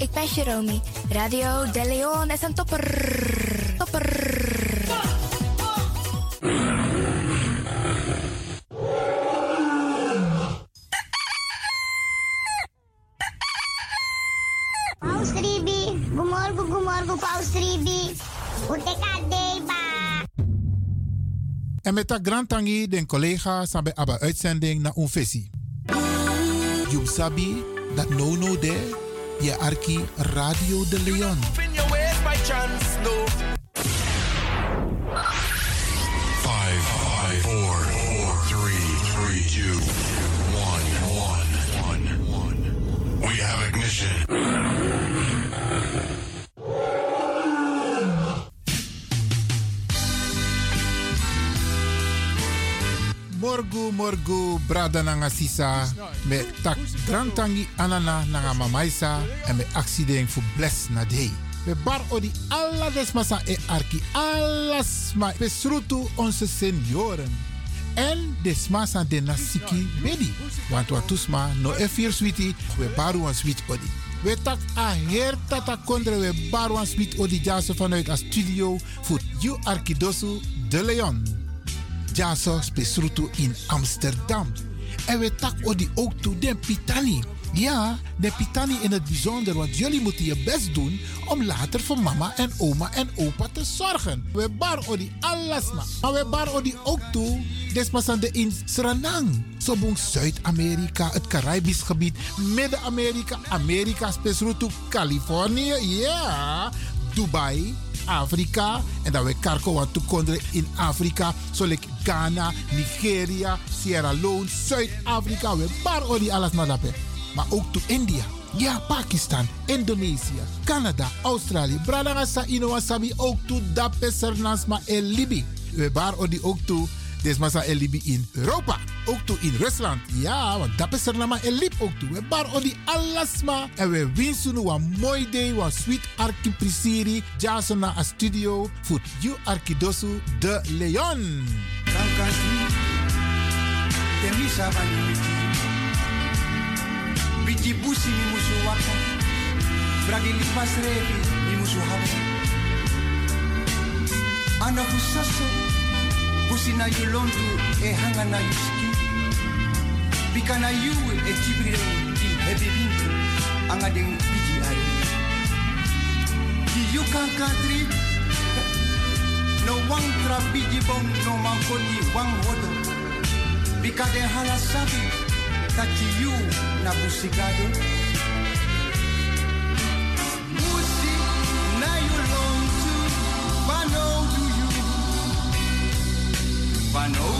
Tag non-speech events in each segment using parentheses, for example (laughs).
ik ben Jeromy. Radio De Leon is een topper. Topper. Paus Ribi, gumorgo gumorgo Paus Ribi. En met dat grand tangi den collega sabe aba uitzending na unfesi. You sabi dat no no de je arki Radio de Leon. in your ways by chance, no. Five, five, four, four, three, three, two, one, one, one, one. We have ignition. Morgu morgu brada nanga sisa me tak grand tangi anana nanga mamaisa en me accident fu bless na day. We bar odi alla desmasa e arki alles ma besrutu onze senioren. En desmasa de nasiki bedi. Want wat tusma no e vier switi we baru een swit odi. We tak a her tata kondre we baru een swit odi jaso vanuit a studio voor you arkidosu de Leon. Jaso spesrutu in Amsterdam. En we tak odi ook toe den Pitani. Ja, de Pitani in het bijzonder, want jullie moeten je best doen om later voor mama en oma en opa te zorgen. We bar odi alles. Maar we bar odi ook toe, desmasande in Suriname. Sobong Zuid-Amerika, het Caribisch gebied, Midden-Amerika, Amerika, spesrutu Californië, ja, Dubai, Afrika. En dat we karko wat toekonderen in Afrika. Zoals Ghana, Nigeria, Sierra Leone, Zuid-Afrika. We bar odi alles dat. Maar ook to India. Ja, Pakistan, Indonesië, Canada, Australië. Bradangasa Inowasabi ook to Dape Sernasma en Libi. We bar odi ook toe. Desmasa en Libi in Europa. Ook toe in Rusland. Ja, want Dape Sernama en Lib ook toe. We bar odi alasma. En we winsten een mooi day. Een sweet arki prisiri. Jason na a studio. Voor you arkidosu de Leon. Biti busi mi musu waka. Bragi lipas revi mi musu hawa. Ana fusaso, busi na yulontu e hanga na yuski. Bika na yu e tibrire di hebi bintu. Anga deng biji ari. Di yu kankantri, no wang tra biji no mankoni wang wodo. Bika de hala sabi, tati yu na busigado. Musi na you long do you, wano do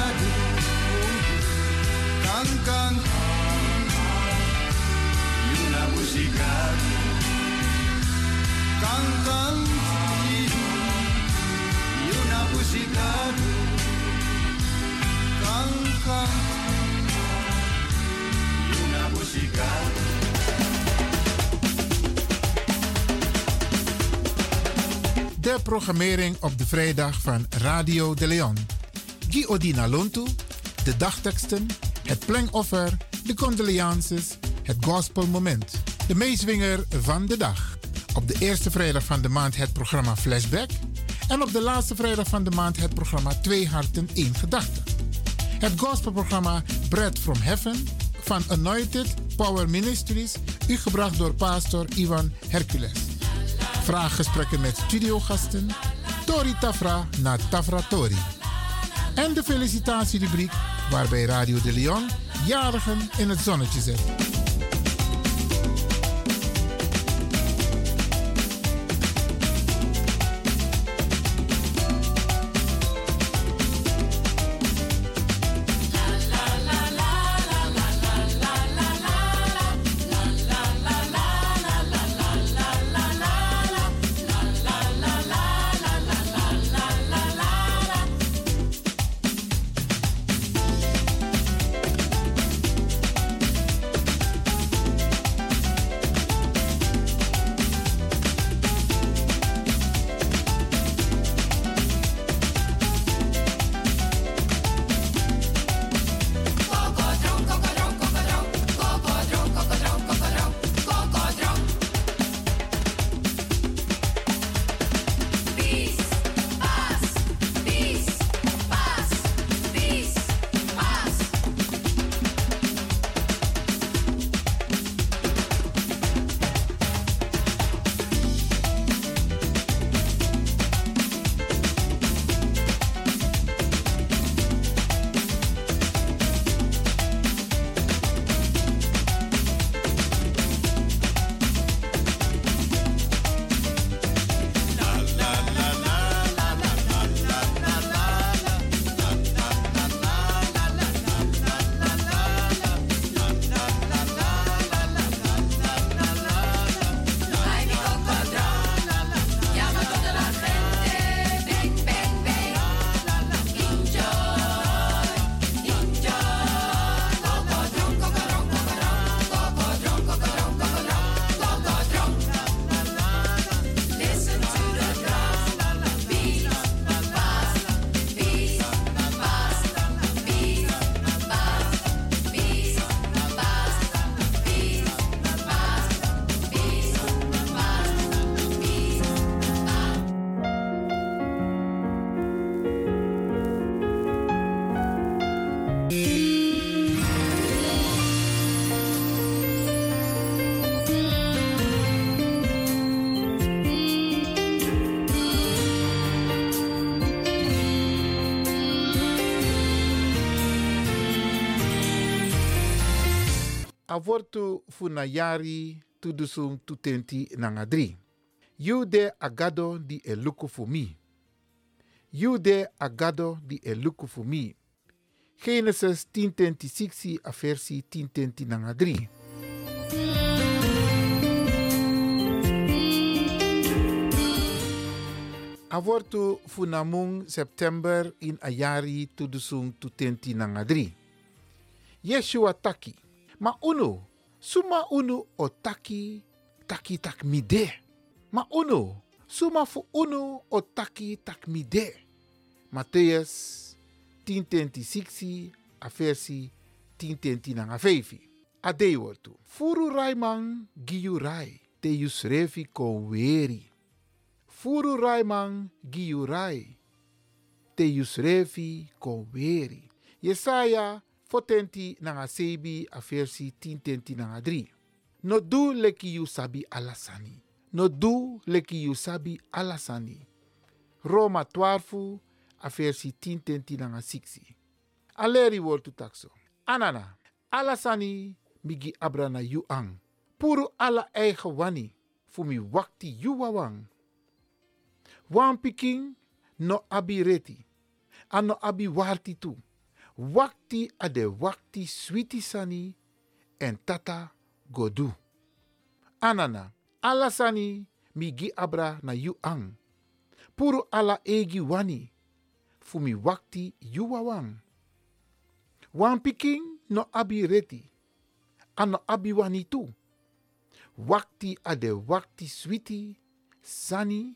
De programmering op de vrijdag van Radio de Leon. Guy Odina Lontu, de dagteksten, het plengoffer, de condolences, het gospelmoment. De meeswinger van de dag. Op de eerste vrijdag van de maand het programma Flashback. En op de laatste vrijdag van de maand het programma Twee Harten, één Gedachte. Het gospelprogramma Bread from Heaven van Anointed Power Ministries, u gebracht door pastor Ivan Hercules. Vraaggesprekken met studiogasten, Tori Tafra na Tafra Tori. En de felicitatierubriek waarbij Radio de Leon jarigen in het zonnetje zet. Avortu funa yari tudusung tutenti nanga dri. You de agado di e luku fu mi. You de agado di e luku fu mi. Genesis 10:26 a versi 10:10 nanga 3. Avortu funamung September in ayari tudusung tutenti nanga 3. Yeshua taki. Ma uno, suma uno o taki, taki tak mide. Suma fu uno o taki tak mide. Matthäus 10:26 a versi 10:10 nanga 5. Ade wortu. Furu raimang giyu rai, te yusrefi kon weri. Furu raimang giyu rai, te yusrefi kon weri. Yesaya fotenti nanga sebi a versi 10:10 nanga 3. No du leki sabi alasani. No du leki sabi alasani. Roma 12 a versi 10:10 nanga 6. Aleri wortu takso. Anana, alasani migi abrana yu ang. Puru ala eigen wani, fu mi wakti yu wawang. Wan no abi reti, ano abi warti tu. Wakti ade wakti switi sani en tata godu. Anana, alasani migi abra na yu ang. Puru ala egi wani, fu mi wakti yu wawang. Wan no abi reti, ano abi wani tu. Wakti ade wakti switi, sani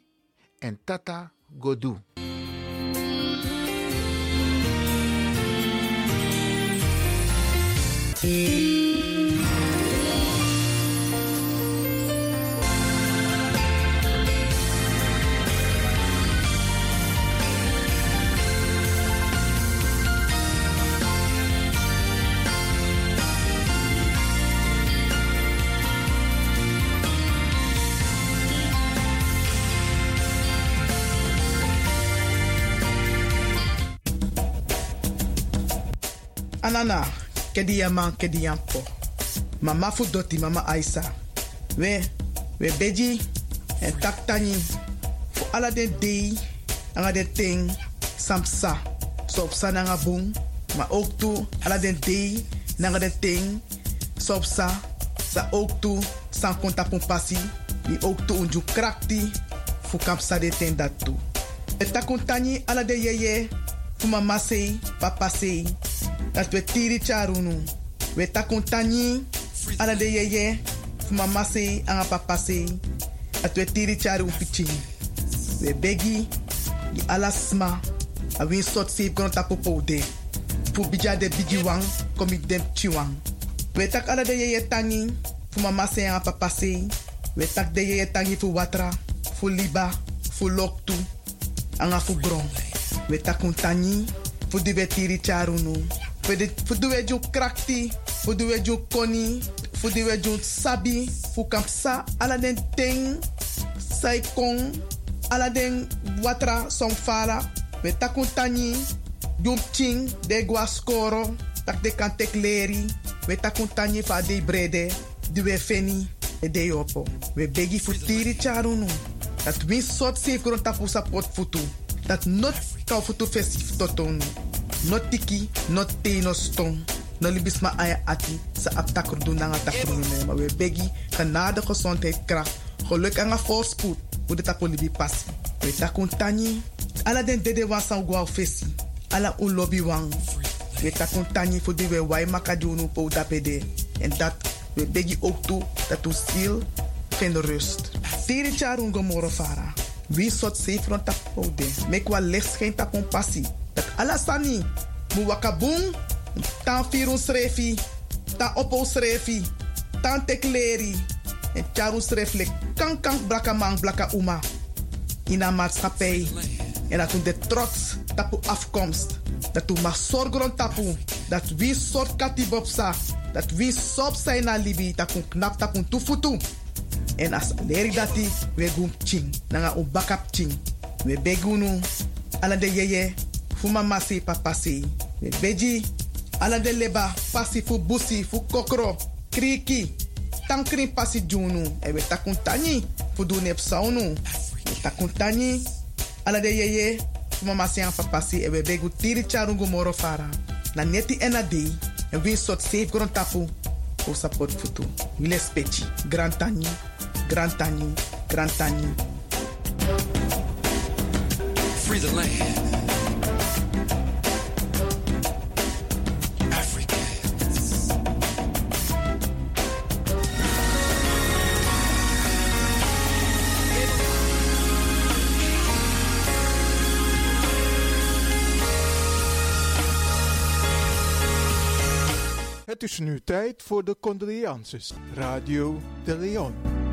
en tata godu. Anana, kedi yaman, kedi yampo. Mama fu doti, mama Aisa. We, we beji, en taktani. Fu ala den dei, anga den ting, samsa. So nanga boom, ma ook tu, ala den dei, nanga den ting, so sa. Sa ook tu, san konta. Ni ook unju fu kapsa de ten dat tu. E takontani ala de yeye, fu mama sei, papa sei. Dat we tiri charunu. We takuntani ala de yeye mama se anga papa se. Dat we tiri charu pichi. We begi di ala sma a win sot se kono tapo de. Fu bija de bigi wang komi dem chiwang. We tak ala de yeye tangi fu mama se anga papa se. We tak de yeye tangi fu watra, fu liba, fu loktu, anga fu gron. We takuntani fu di we tiri charunu. Fudu we ju krakti, fudu we ju koni, fudu we ju sabi, fu kapsa, ala ting, sai kong, ala den watra som fala, we takun tani, jum de gua skoro, tak de kan tek leri, we takun tani fa de brede, di we feni, e de yopo. We begi tiri charunu, dat win sot safe kron tapu futu, dat not kau futu festif totonu. No tiki, no te, no stong. No libis ma aya ati sa aptakur doen na nga takur ne. Maar we begi genade gezondheid kracht. Geluk en voorspoed. Hoe de tapo libi. We takun tani. Ala den dede wan san gwa. Ala un lobby wang. We takun tani voor die we wai makadunu po dapede. En dat we begi ook toe dat u ziel geen rust. Tiri charun gomoro fara. Wie sot safe rond tapo de. Mek wa licht geen tapon passie. Dat alasani. Mu wakabung. Tan firun srefi. Tan opo srefi. Tan tekleri. En charu sreflek. Kan kan blaka blaka uma. In een maatschappij. En dat de trots tapu afkomst. Dat u mag zorgen tapu. Dat wie soort katibopsa. Dat wie sop zijn na libi. Kun knap tapu tufutu. En as leri dati. We ching. Nanga un bakap ching. We begunu. Ala de yeye fu mama si papa si. We beji, ala de leba, pasi fu busi, fu kokro. kriki. Tankri pasi junu. E we takun tani. Fudu nep saunu. We takun tani. Ala de yeye. Mama se aan papasi. E we begu tiri charungu moro fara. Na neti. En we sot safe grond tapu. O support futu. Speci. Grand tani. Grand tani. Grand tani. Free the land. Het is nu tijd voor de condolences. Radio de Leon.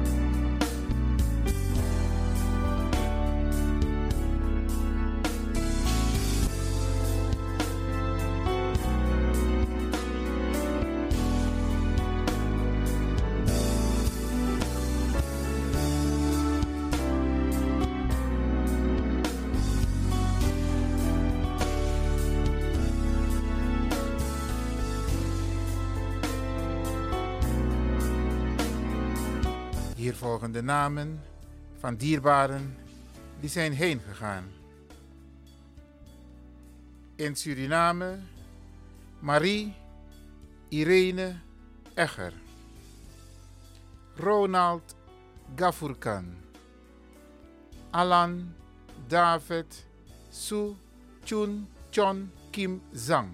De namen van dierbaren die zijn heen gegaan. In Suriname Marie Irene Egger. Ronald Gafurkan. Alan David Su Chun Chon Kim Zhang.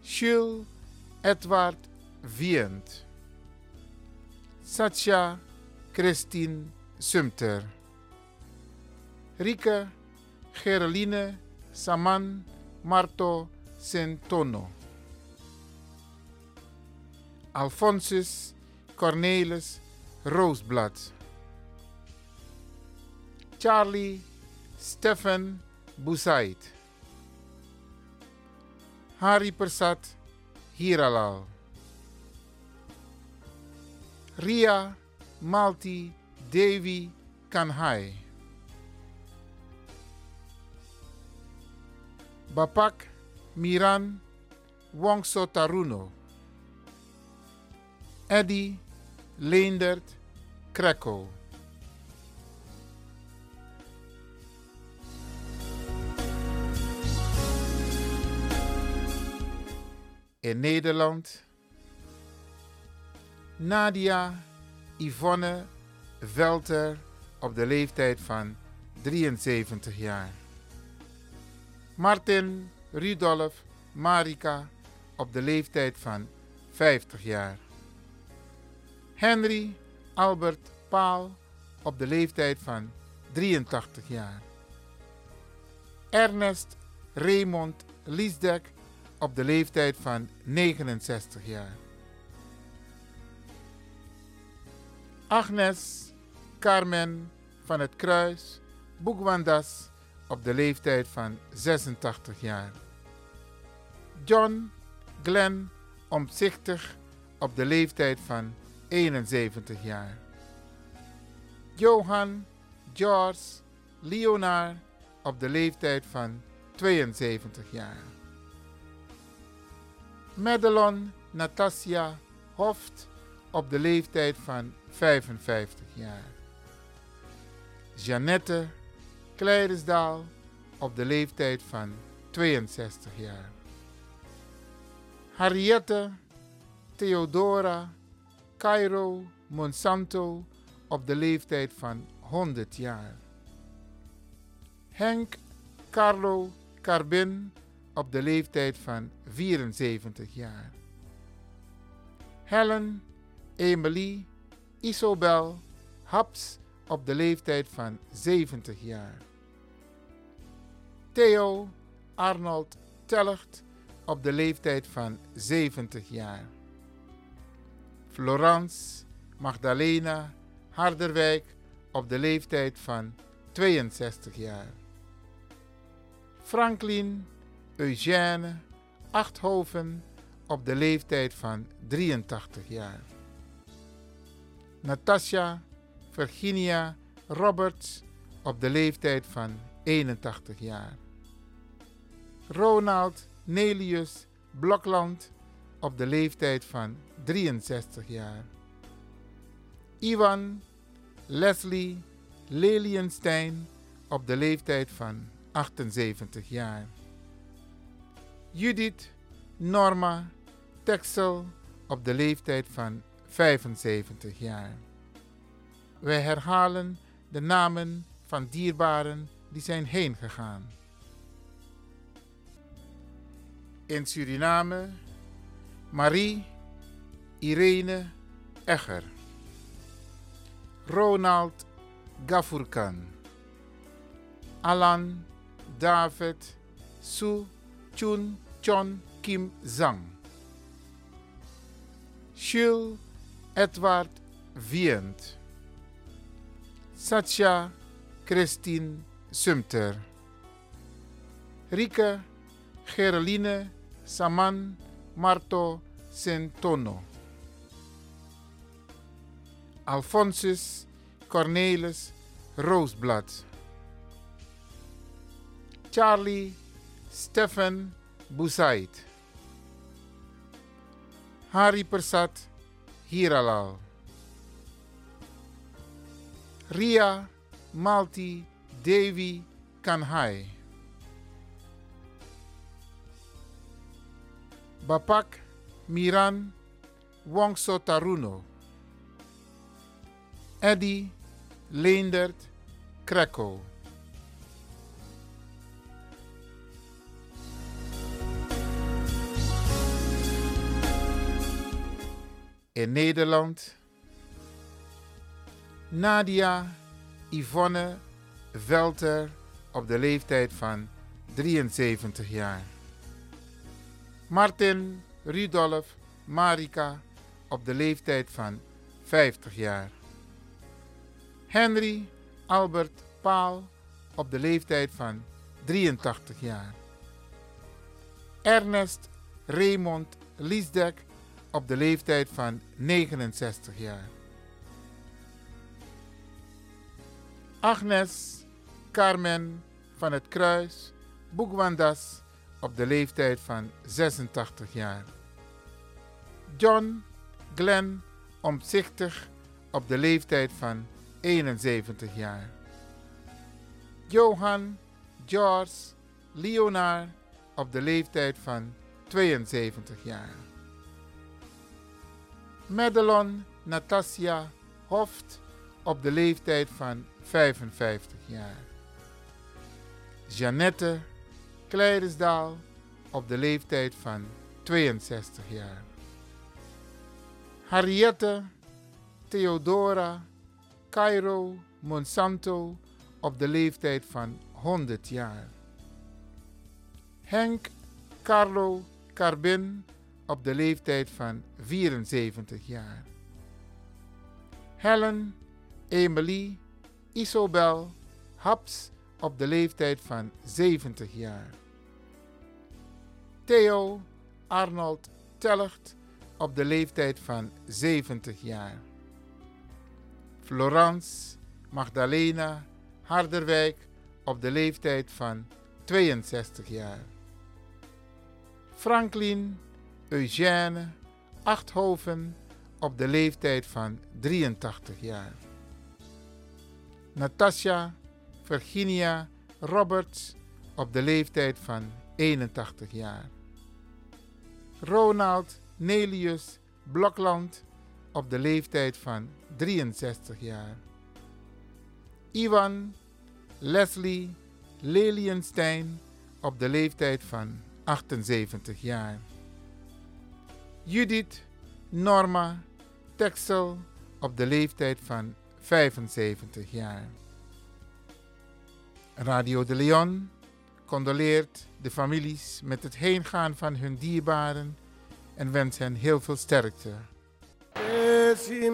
Jules Edward Wient. Satya Christine Sumter. Rike Gereline Saman Marto Centono. Alphonsus Cornelis Roosblad. Charlie Stefan Boussaid. Hari Persat Hiralal. Ria Malti Devi Kanhai. Bapak Miran Wongso Taruno. Eddie Leendert Krekko. In Nederland Nadia Yvonne Velter op de leeftijd van 73 jaar. Martin Rudolf Marika op de leeftijd van 50 jaar. Henry Albert Paal op de leeftijd van 83 jaar. Ernest Raymond Liesdek op de leeftijd van 69 jaar. Agnes Carmen van het Kruis Boekwandas op de leeftijd van 86 jaar. John Glenn Omzichtig op de leeftijd van 71 jaar. Johan George Leonard op de leeftijd van 72 jaar. Madelon Natasja Hoft op de leeftijd van 55 jaar. Jeannette Kleidersdaal op de leeftijd van 62 jaar. Harriette Theodora Cairo Monsanto op de leeftijd van 100 jaar. Henk Carlo Carbin op de leeftijd van 74 jaar. Helen Emily Isobel Haps op de leeftijd van 70 jaar. Theo Arnold Telligt op de leeftijd van 70 jaar. Florence Magdalena Harderwijk op de leeftijd van 62 jaar. Franklin Eugène Achthoven op de leeftijd van 83 jaar. Natasha Virginia Roberts op de leeftijd van 81 jaar. Ronald Nelius Blokland op de leeftijd van 63 jaar. Ivan Leslie Lelienstein op de leeftijd van 78 jaar. Judith Norma Texel op de leeftijd van 75 jaar. Wij herhalen de namen van dierbaren die zijn heen gegaan. In Suriname Marie Irene Egger. Ronald Gafurkan. Alan David Su Chun Chon Kim Zhang. Jules Edward Wient. Satya Christine Sumter. Rike Gereline Saman Marto Centono. Alphonsus Cornelis Roosblad. Charlie Stefan Boussaid. Hari Persat Hiralal. Ria Malti Devi Kanhai. Bapak Miran Wongso Taruno. Eddie Leendert Krekko. Nederland Nadia Yvonne Velter op de leeftijd van 73 jaar. Martin Rudolf Marika op de leeftijd van 50 jaar. Henry Albert Paal op de leeftijd van 83 jaar. Ernest Raymond Liesdek op de leeftijd van 69 jaar. Agnes Carmen van het Kruis Boekwandas op de leeftijd van 86 jaar. John Glenn Omzichtig op de leeftijd van 71 jaar. Johan George Leonard op de leeftijd van 72 jaar. Madelon Natasja Hoft op de leeftijd van 55 jaar. Jeannette Kleidersdaal op de leeftijd van 62 jaar. Harriette Theodora Cairo Monsanto op de leeftijd van 100 jaar. Henk Carlo Carbin op de leeftijd van 74 jaar. Helen Emily Isobel Haps op de leeftijd van 70 jaar. Theo Arnold Telligt op de leeftijd van 70 jaar. Florence Magdalena Harderwijk op de leeftijd van 62 jaar. Franklin Eugène Achthoven op de leeftijd van 83 jaar. Natasha Virginia Roberts op de leeftijd van 81 jaar. Ronald Nelius Blokland op de leeftijd van 63 jaar. Ivan Leslie Lelienstein op de leeftijd van 78 jaar. Judith Norma Texel op de leeftijd van 75 jaar. Radio de Leon condoleert de families met het heengaan van hun dierbaren en wens hen heel veel sterkte. Teki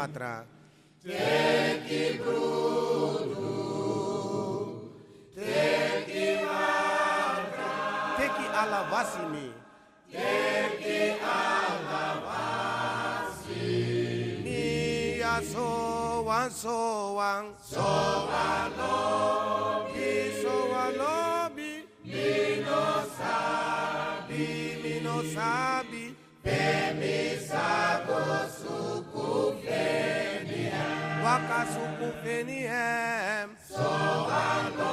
patra. Teki brudu, so wan so wan. So wan. So wan lobi. Mino sabi. Mino sabi. Bethlehem. Wakasuku Bethlehem. Sobangobi.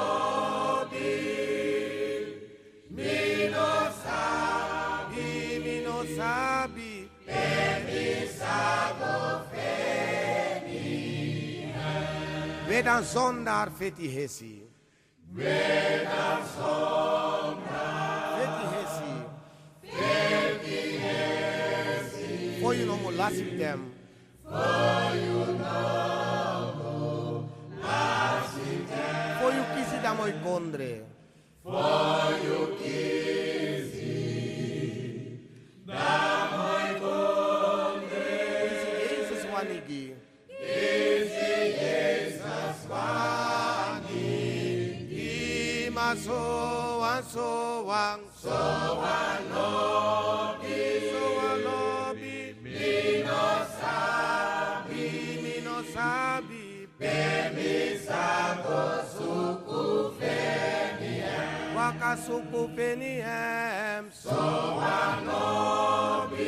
Minosabi. Minosabi. Ebisago Bethlehem. Vedan zondar feti hesi. Vedan zondar. Feti hesi. Feti hesi. For you no more last with. Foi o condre. Foi o que se dá moi condre. Jesus wanigi. Isi Jesus. Ima so wan so wan so wan. kasuku Peniam. So anobi.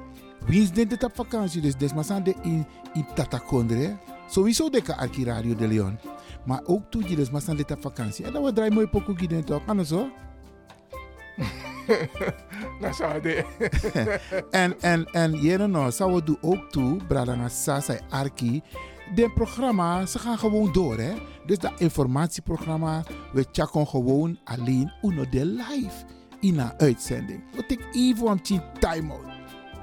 Wie is dit op vakantie? Dus dit maar de in, in Tatakondre. Sowieso de arki Radio de Leon. Maar ook toe je maar dit op vakantie. En dan we draaien mooi pokoe hier toch? Kan zo? Dat zou de. (laughs) En, en, en, jere nou, zou we doen ook toe, Bradanga Sasa Arki. De programma, ze gaan gewoon door, hè. Dus dat informatieprogramma, we checken gewoon alleen uno de live in een uitzending. We take even een time-out.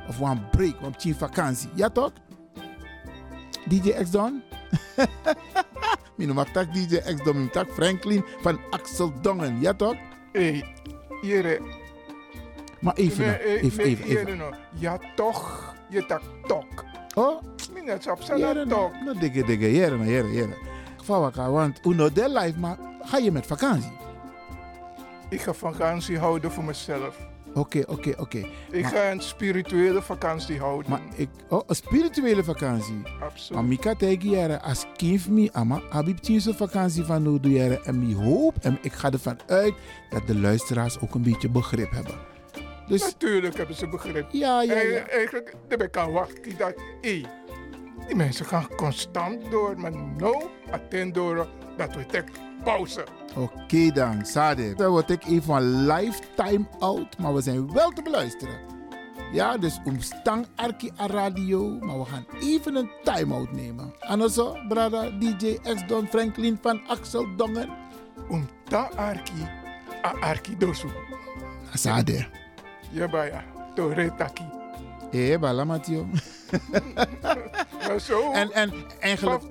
Of een break, een vakantie. Ja toch? DJ X Don? (laughs) Mijn mag tak DJ X Don, mijn tak Franklin van Axel Dongen. Ja toch? Hé, hey, Maar even, nou, even, even, even. No. Ja toch, je tak tok. Oh? Minnet op zijn tok. Nou, dikke, dikke, jere, nou, jere, jere. Vawaka, want uno de life, maar ga je met vakantie? Ik ga vakantie houden voor mezelf. Oké, oké, oké. Ik Maar- ga een spirituele vakantie houden. Maar ik, oh, een spirituele vakantie. Absoluut. Maar ik kan tegen als kind me, ama, heb ik zo'n vakantie van doe jaren. En ik hoop, en ik ga ervan uit, dat de luisteraars ook een beetje begrip hebben. Dus, Natuurlijk hebben ze begrip. Ja, ja, ja. En Eigenlijk, daar ben ik aan wachten dat, hé, die mensen gaan constant door, maar no, attend door, dat we tek pauze. Oké dan, Sade. Dan word ik even een lifetime out, maar we zijn wel te beluisteren. Ja, dus omstang Arki a radio, maar we gaan even een time-out nemen. En zo, brada DJ X Don Franklin van Axel Dongen. Om ta Arki, a Arki dosu. Sade. Ja, baya, to retaki. Eh, bala Mathieu. Maar zo, En, en eigenlijk...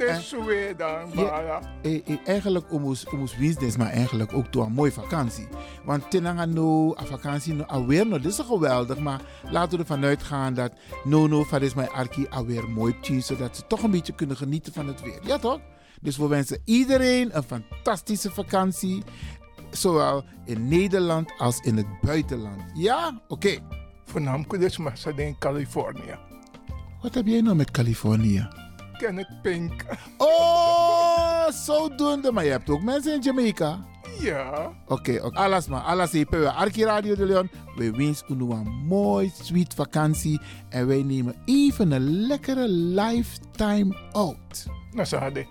Dan, Ja, eh, eh, eigenlijk omus business, maar eigenlijk ook door een mooie vakantie. Want tenanga no, a vakantie no, alweer no, dit is geweldig, maar laten we ervan uitgaan dat no no, van is mijn arki alweer mooi tien, zodat ze toch een beetje kunnen genieten van het weer. Ja toch? Dus we wensen iedereen een fantastische vakantie, zowel in Nederland als in het buitenland. Ja? Oké. Voornamelijk dus ze in Californië. Wat heb jij nou met Californië? Kenneth Pink. Oh, zodoende. Maar je hebt ook mensen in Jamaica. Ja. Oké, oké. Alles maar. Alles. We Arki Radio de Leon. We wensen u een mooi, sweet vakantie. En wij nemen even een lekkere lifetime out. Nou, hadden.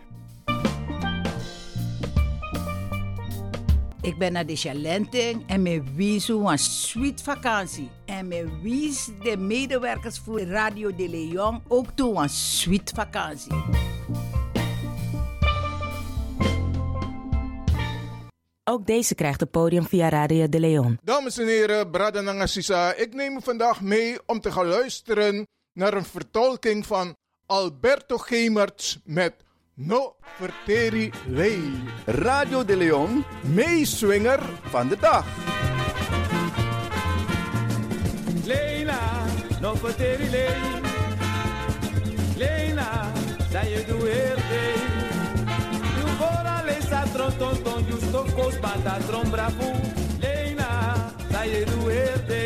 Ik ben naar de Chalenting en me wies een sweet vakantie. En me wies de medewerkers voor Radio de Leon ook toe een sweet vakantie. Ook deze krijgt het podium via Radio de Leon. Dames en heren, Brada Nangasisa, ik neem u vandaag mee om te gaan luisteren naar een vertolking van Alberto Gemerts met No Verteri Lei. Radio de Leon, meeswinger van de dag. Leila, no poteri lei. Leila, sai je doe. Tu fora le sa tron ton ton justo cos bata tron bravo. Leila, sai je doe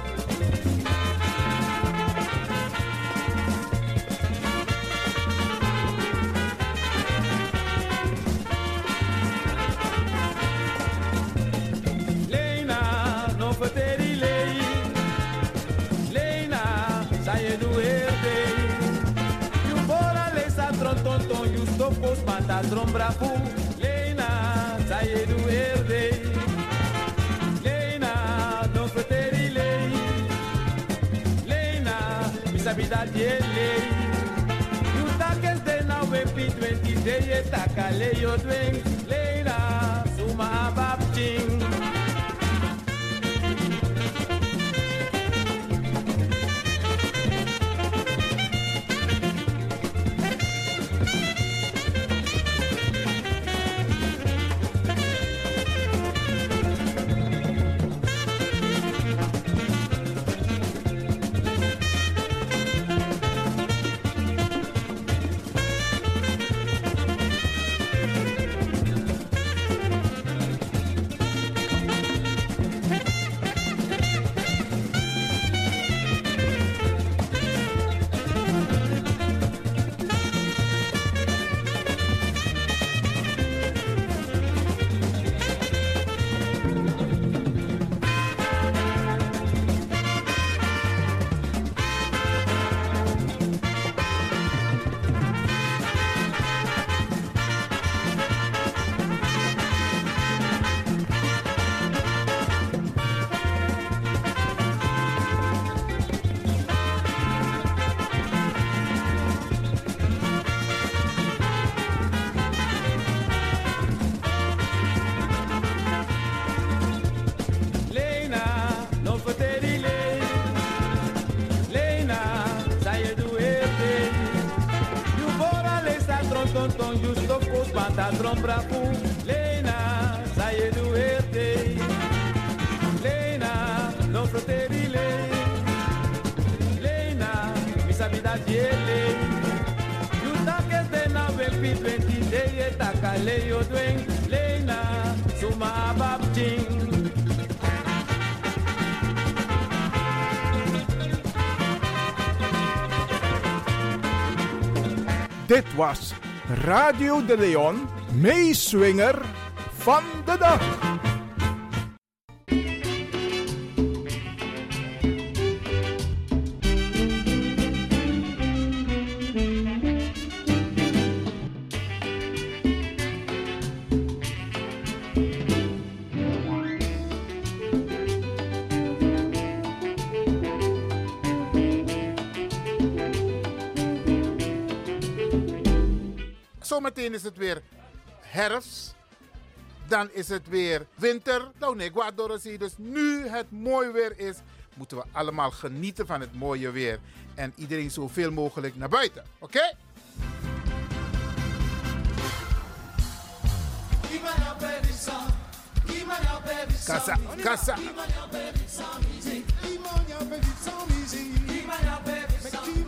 trombra fu Lena sai du erde Lena non poteri lei. Lena mi sabida di lei You takes de na we pi 20 day ta kale yo 20 panta tron brafu. Lena, sai du ete. Lena, no feteri lei. Lena, mi sabida diele. You take de na wepi 20 day etakale yo dwen. Lena, suma ababting. Dit was Radio de Leon, meeswinger van de dag. Zometeen is het weer herfst. Dan is het weer winter. Nou nee. Dus nu het mooi weer is, moeten we allemaal genieten van het mooie weer. En iedereen zoveel mogelijk naar buiten. Oké? Kassa, kassa.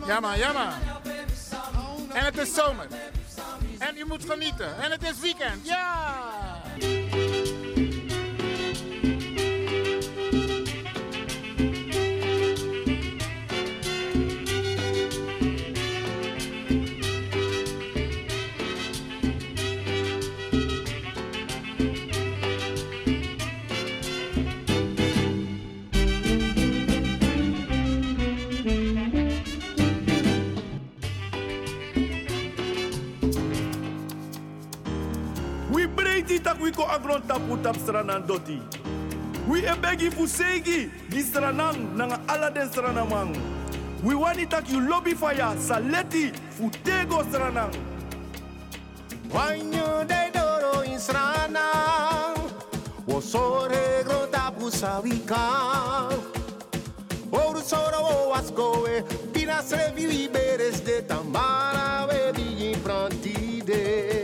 Ja man, ja man. En het is zomer. En je moet genieten. En het is weekend. Ja! Tak we ko agron tapu tap stranan doti. We e begi fu segi di stranang nanga ala den stranamang. We wani tak you lobby fire saleti fu tego stranang. Wanyo de doro in srana Wo sore grota pusavika Ouro soro o ascoe Pina se vivi beres de tambara ve di imprantide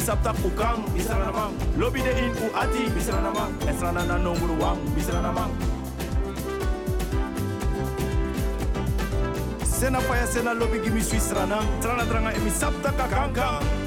misaptak u kam misranamang lobi de in u ati misranamang esranana nonguru wang misranamang sena faya sena lobi gimi sui trana tranga emi eh, sabta kakang kang.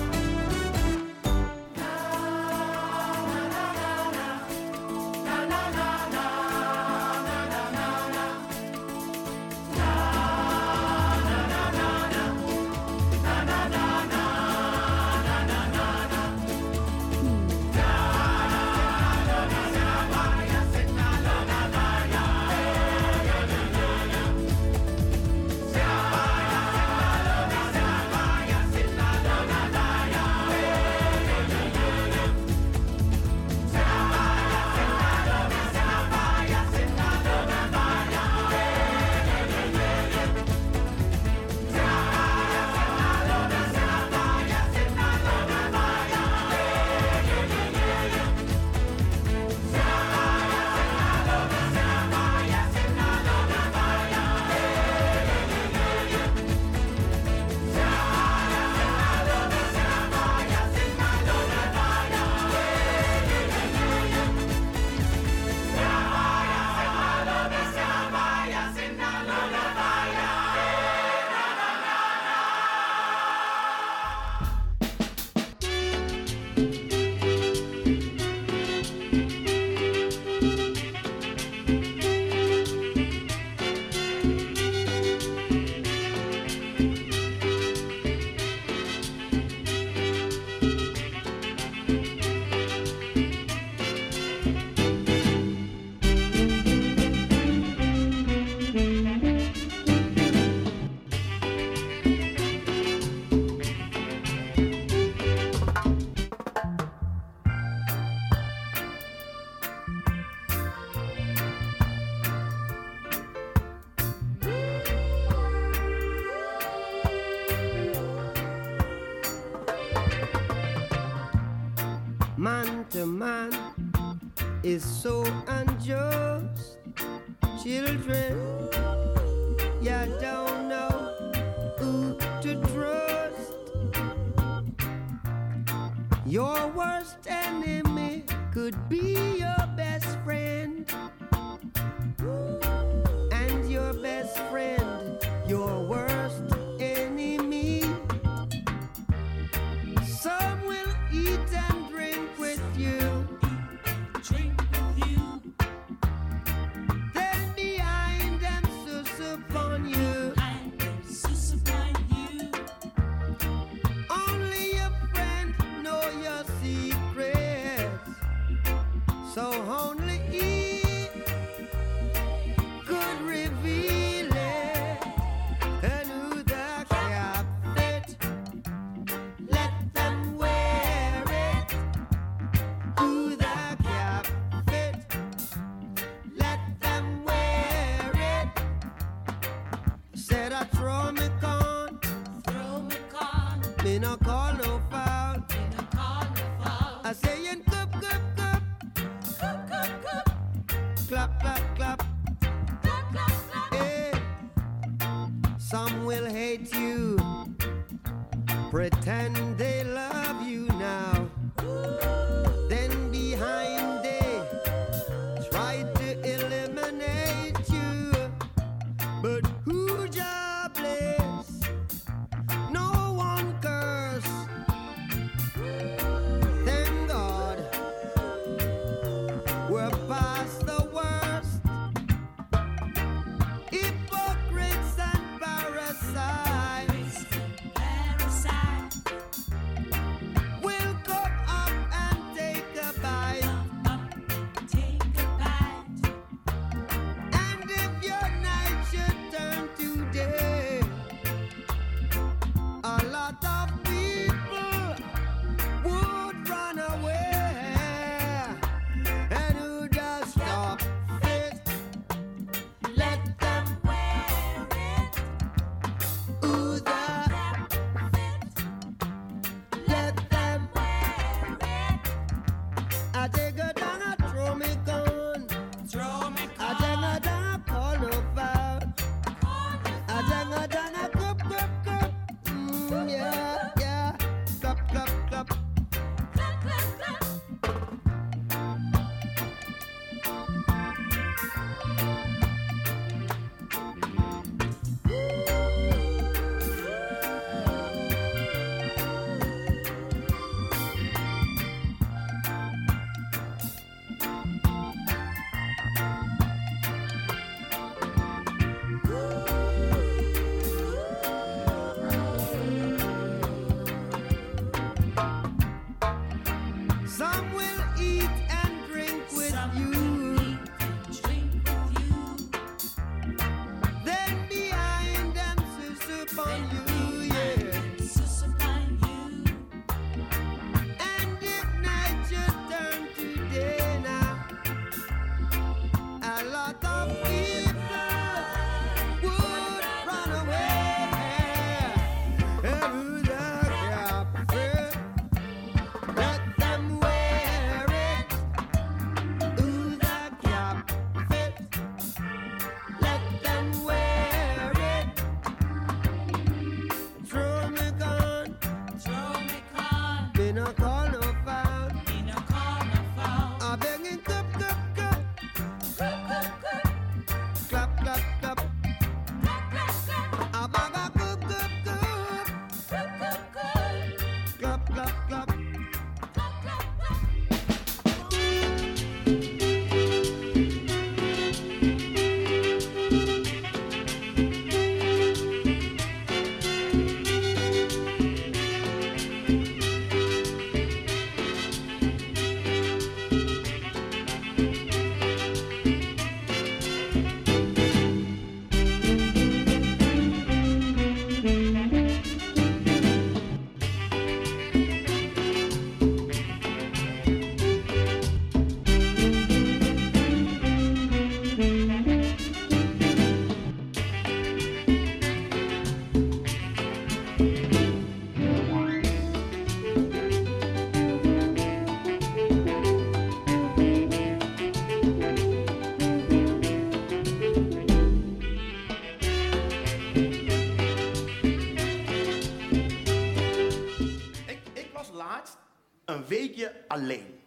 Een weekje alleen.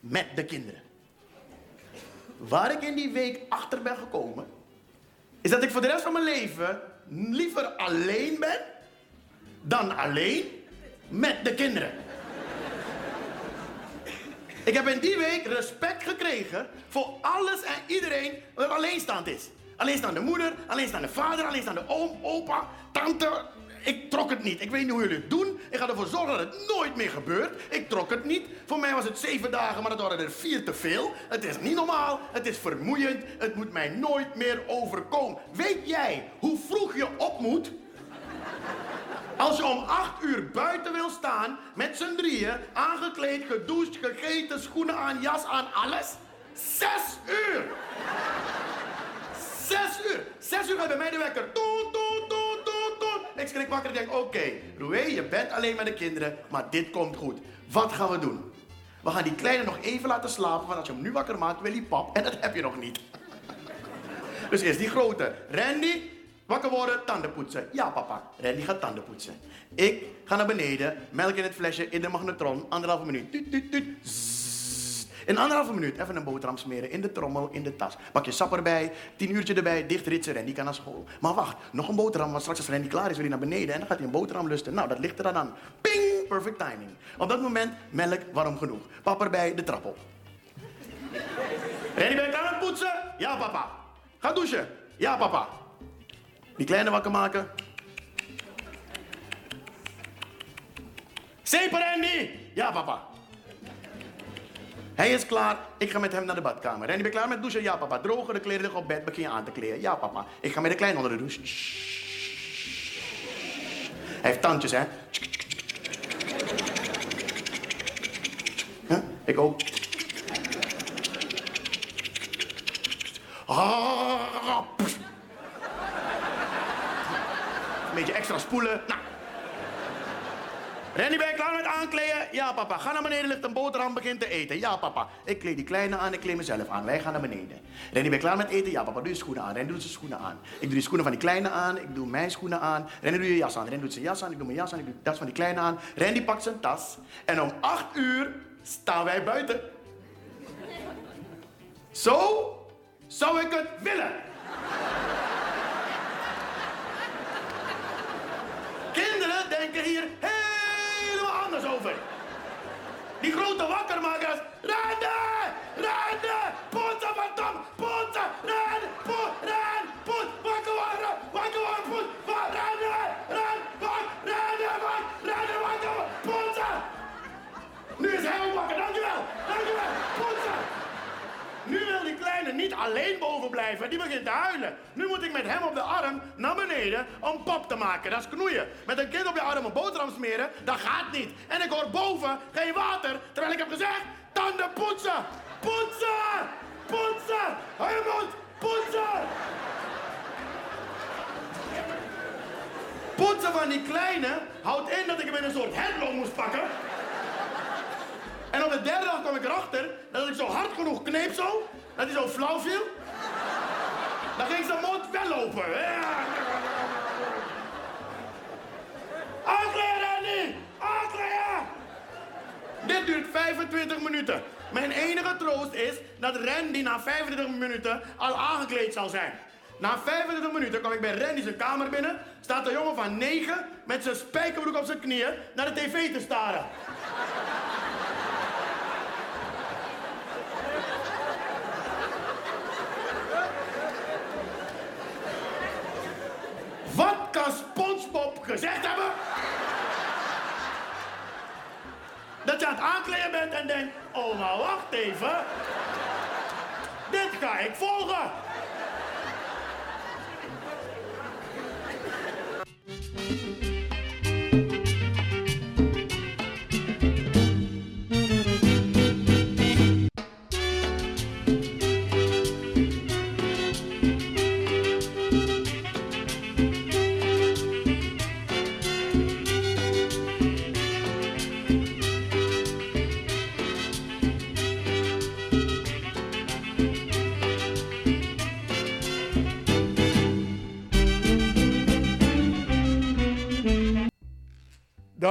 Met de kinderen. Waar ik in die week achter ben gekomen, is dat ik voor de rest van mijn leven liever alleen ben dan alleen met de kinderen. Ik heb in die week respect gekregen voor alles en iedereen wat alleenstaand is. Alleenstaande moeder, alleenstaande vader, alleenstaande oom, opa, tante. Ik trok het niet. Ik weet niet hoe jullie het doen. Ik ga ervoor zorgen dat het nooit meer gebeurt. Ik trok het niet. Voor mij was het zeven dagen, maar dat waren er vier te veel. Het is niet normaal. Het is vermoeiend. Het moet mij nooit meer overkomen. Weet jij hoe vroeg je op moet als je om acht uur buiten wil staan, met z'n drieën, aangekleed, gedoucht, gegeten, schoenen aan, jas aan, alles. Zes uur! Zes uur! Zes uur gaat bij mij de wekker. Toet, toet, toet, toet, Ik schrik wakker en denk, oké, okay, je bent alleen met de kinderen, maar dit komt goed. Wat gaan we doen? We gaan die kleine nog even laten slapen, want als je hem nu wakker maakt, wil hij pap. En dat heb je nog niet. (laughs) Dus eerst die grote. Randy, Wakker worden, tanden poetsen. Ja, papa. Randy gaat tanden poetsen. Ik ga naar beneden, melk in het flesje, in de magnetron, anderhalve minuut. Tuut, tuut, tuut. In anderhalve minuut even een boterham smeren in de trommel, in de tas. Pak je sap erbij, tien uurtje erbij, dicht ritsen, Randy kan naar school. Maar wacht, nog een boterham, want straks als Randy klaar is, wil hij naar beneden en dan gaat hij een boterham lusten. Nou, dat ligt er dan aan. Ping, perfect timing. Op dat moment, melk warm genoeg. Papa erbij, de trap op. Randy, ben je klaar met poetsen? Ja, papa. Ga douchen? Ja, papa. Die kleine wakker maken. Zeeper Randy! Ja, papa. Hij is klaar. Ik ga met hem naar de badkamer. Ben je klaar met douchen? Ja, papa. Drogen de kleren liggen op bed. Begin je aan te kleden. Ja, papa. Ik ga met de kleine onder de douche. Hij heeft tandjes, hè? Ik ook. Ah, een beetje extra spoelen. Nou. Randy, ben je klaar met aankleden? Ja, papa. Ga naar beneden, ligt een boterham, begin te eten. Ja, papa. Ik kleed die kleine aan, ik kleed mezelf aan. Wij gaan naar beneden. Randy, ben je klaar met eten? Ja, papa. Doe je schoenen aan. Randy doet zijn schoenen aan. Ik doe die schoenen van die kleine aan, ik doe mijn schoenen aan. Randy, doe je jas aan. Randy doet zijn jas aan, ik doe mijn jas aan, ik doe tas van die kleine aan. Randy pakt zijn tas. En om acht uur staan wij buiten. Zo zou ik het willen. Kinderen denken hier helemaal anders over. Die grote wakkermakers. Rennen! Rennen! Poetsen van Tom! Poetsen! Ren! Poet! Ren! Poet! Wakker worden! Wakker worden! Poet! Wa- Rennen! Ren! Wak! Rennen! Wak! Rennen! Wakker worden! Poetsen! Nu is hij ook wakker. Dankjewel! Dankjewel! Poetsen! Nu wil die kleine niet alleen boven blijven, die begint te huilen. Nu moet ik met hem op de arm naar beneden om pop te maken. Dat is knoeien. Met een kind op je arm een boterham smeren, dat gaat niet. En ik hoor boven geen water, terwijl ik heb gezegd, tanden poetsen! Poetsen! Poetsen! Hou mond! Poetsen! Poetsen van die kleine houdt in dat ik hem in een soort headlock moest pakken. En op de derde dag kwam ik erachter dat ik zo hard genoeg kneep zo, dat hij zo flauw viel. Dan ging zijn mond wel open. Randy! Aankleden! Dit duurt 25 minuten. Mijn enige troost is dat Randy na 25 minuten al aangekleed zal zijn. Na 25 minuten kom ik bij Randy zijn kamer binnen. Staat een jongen van 9 met zijn spijkerbroek op zijn knieën naar de tv te staren. Wat kan SpongeBob gezegd hebben? Dat je aan het aankleden bent en denkt, oh maar wacht even. Dit ga ik volgen.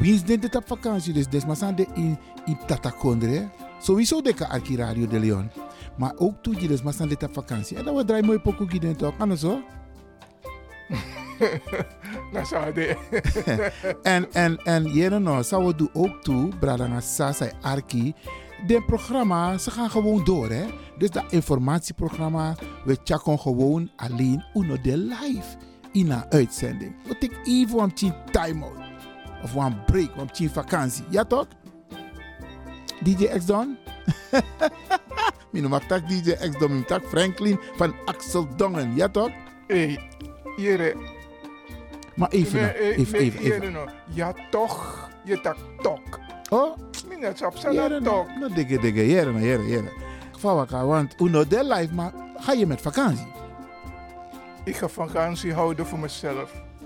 Wie is dit op vakantie? Dus des maar zijn de in, in Tatakondre. Sowieso de kan arki Radio de Leon. Maar ook toe je zijn dit op vakantie. En dan we draaien mooi pokoe gids toch? Anders zo. Dat (laughs) zou de. (laughs) en, en, en jere nou, zou we doen ook toe, Bradanga Sasa Arki. De programma, ze gaan gewoon door, hè. Dus dat informatieprogramma, we checken gewoon alleen uno de live in een uitzending. We take even een time-out. Of een break, een vakantie. Ja toch? DJ X Don? (laughs) Mijn noem tak DJ X Don, mijn tak Franklin van Axel Dongen. Ja toch? Hey, jere. Maar even, Nee, nou, even, even, even. jere nou. Ja toch, je tak tok. Oh? Minnet op Jere, zijn tok. nou, dikke, dikke, jere, nou, jere, jere. Geval elkaar, want uno de live, maar ga je met vakantie? Ik ga vakantie houden voor mezelf.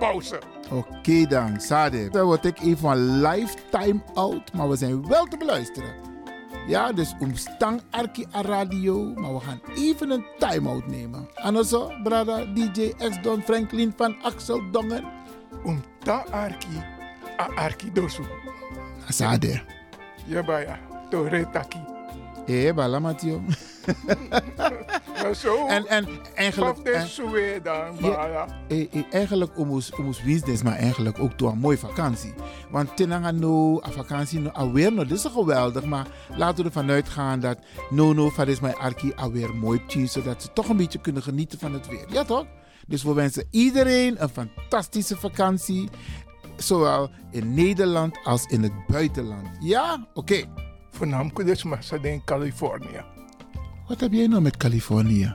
pauze. Oké dan, Sade. Dan word ik even een lifetime out, maar we zijn wel te beluisteren. Ja, dus omstang Arki a radio, maar we gaan even een time-out nemen. En zo, brada DJ X Don Franklin van Axel Dongen. Omta Arki, a Arki dosu. Sade. Ja, baya. Tore taki. Eh, bala Mathieu. Maar zo. En, en eigenlijk... En- suwe dan, Ja, eh, eh, eigenlijk omus omus business, maar eigenlijk ook door een mooie vakantie. Want tenanga no, a vakantie no, alweer no, dit is geweldig, maar laten we ervan uitgaan dat no no van is mijn arki alweer mooi tien, zodat ze toch een beetje kunnen genieten van het weer. Ja toch? Dus we wensen iedereen een fantastische vakantie, zowel in Nederland als in het buitenland. Ja? Oké. Voornamelijk dus ze in Californië. Wat heb jij nou met Californië?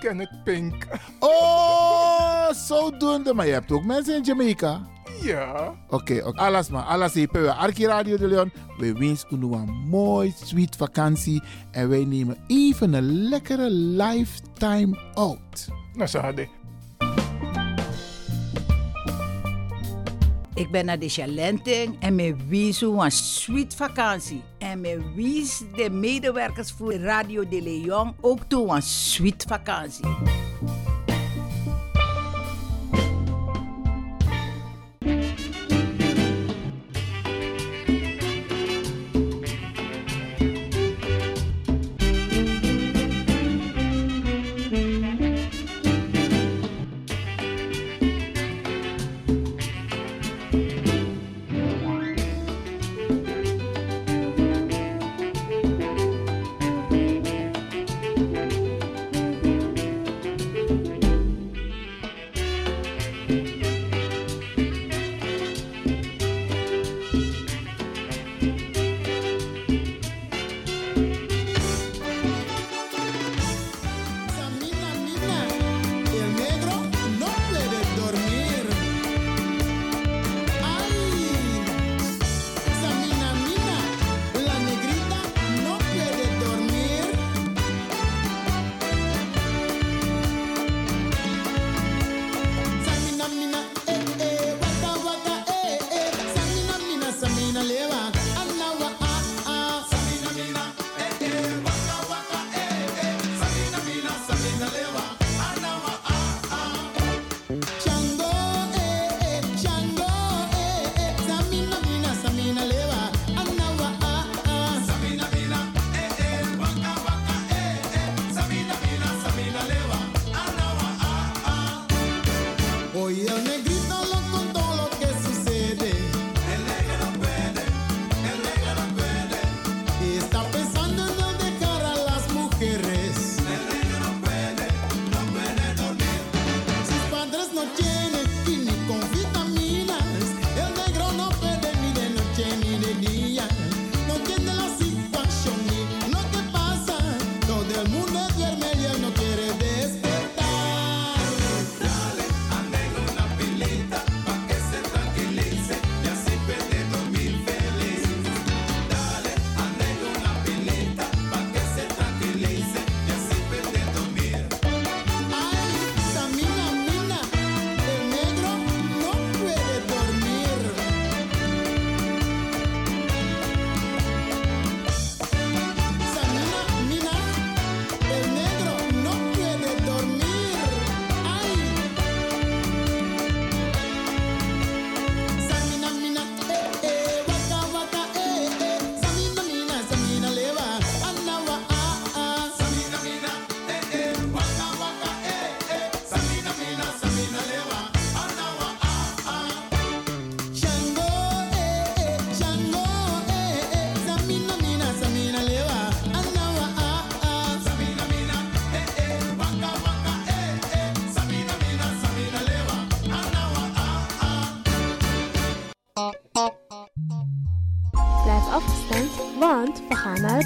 Kenneth Pink. (laughs) Oh, zodoende. Maar je hebt ook mensen in Jamaica. Ja. Oké, oké. alles maar. Alles hier. We Arki Radio de Leon. We wensen u een mooi, sweet vakantie. En wij nemen even een lekkere lifetime out. Nou, ze hadden. Ik ben naar de Chalenting en me wies een sweet vakantie. En me wies de medewerkers voor Radio de Leon ook toe een sweet vakantie.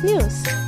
We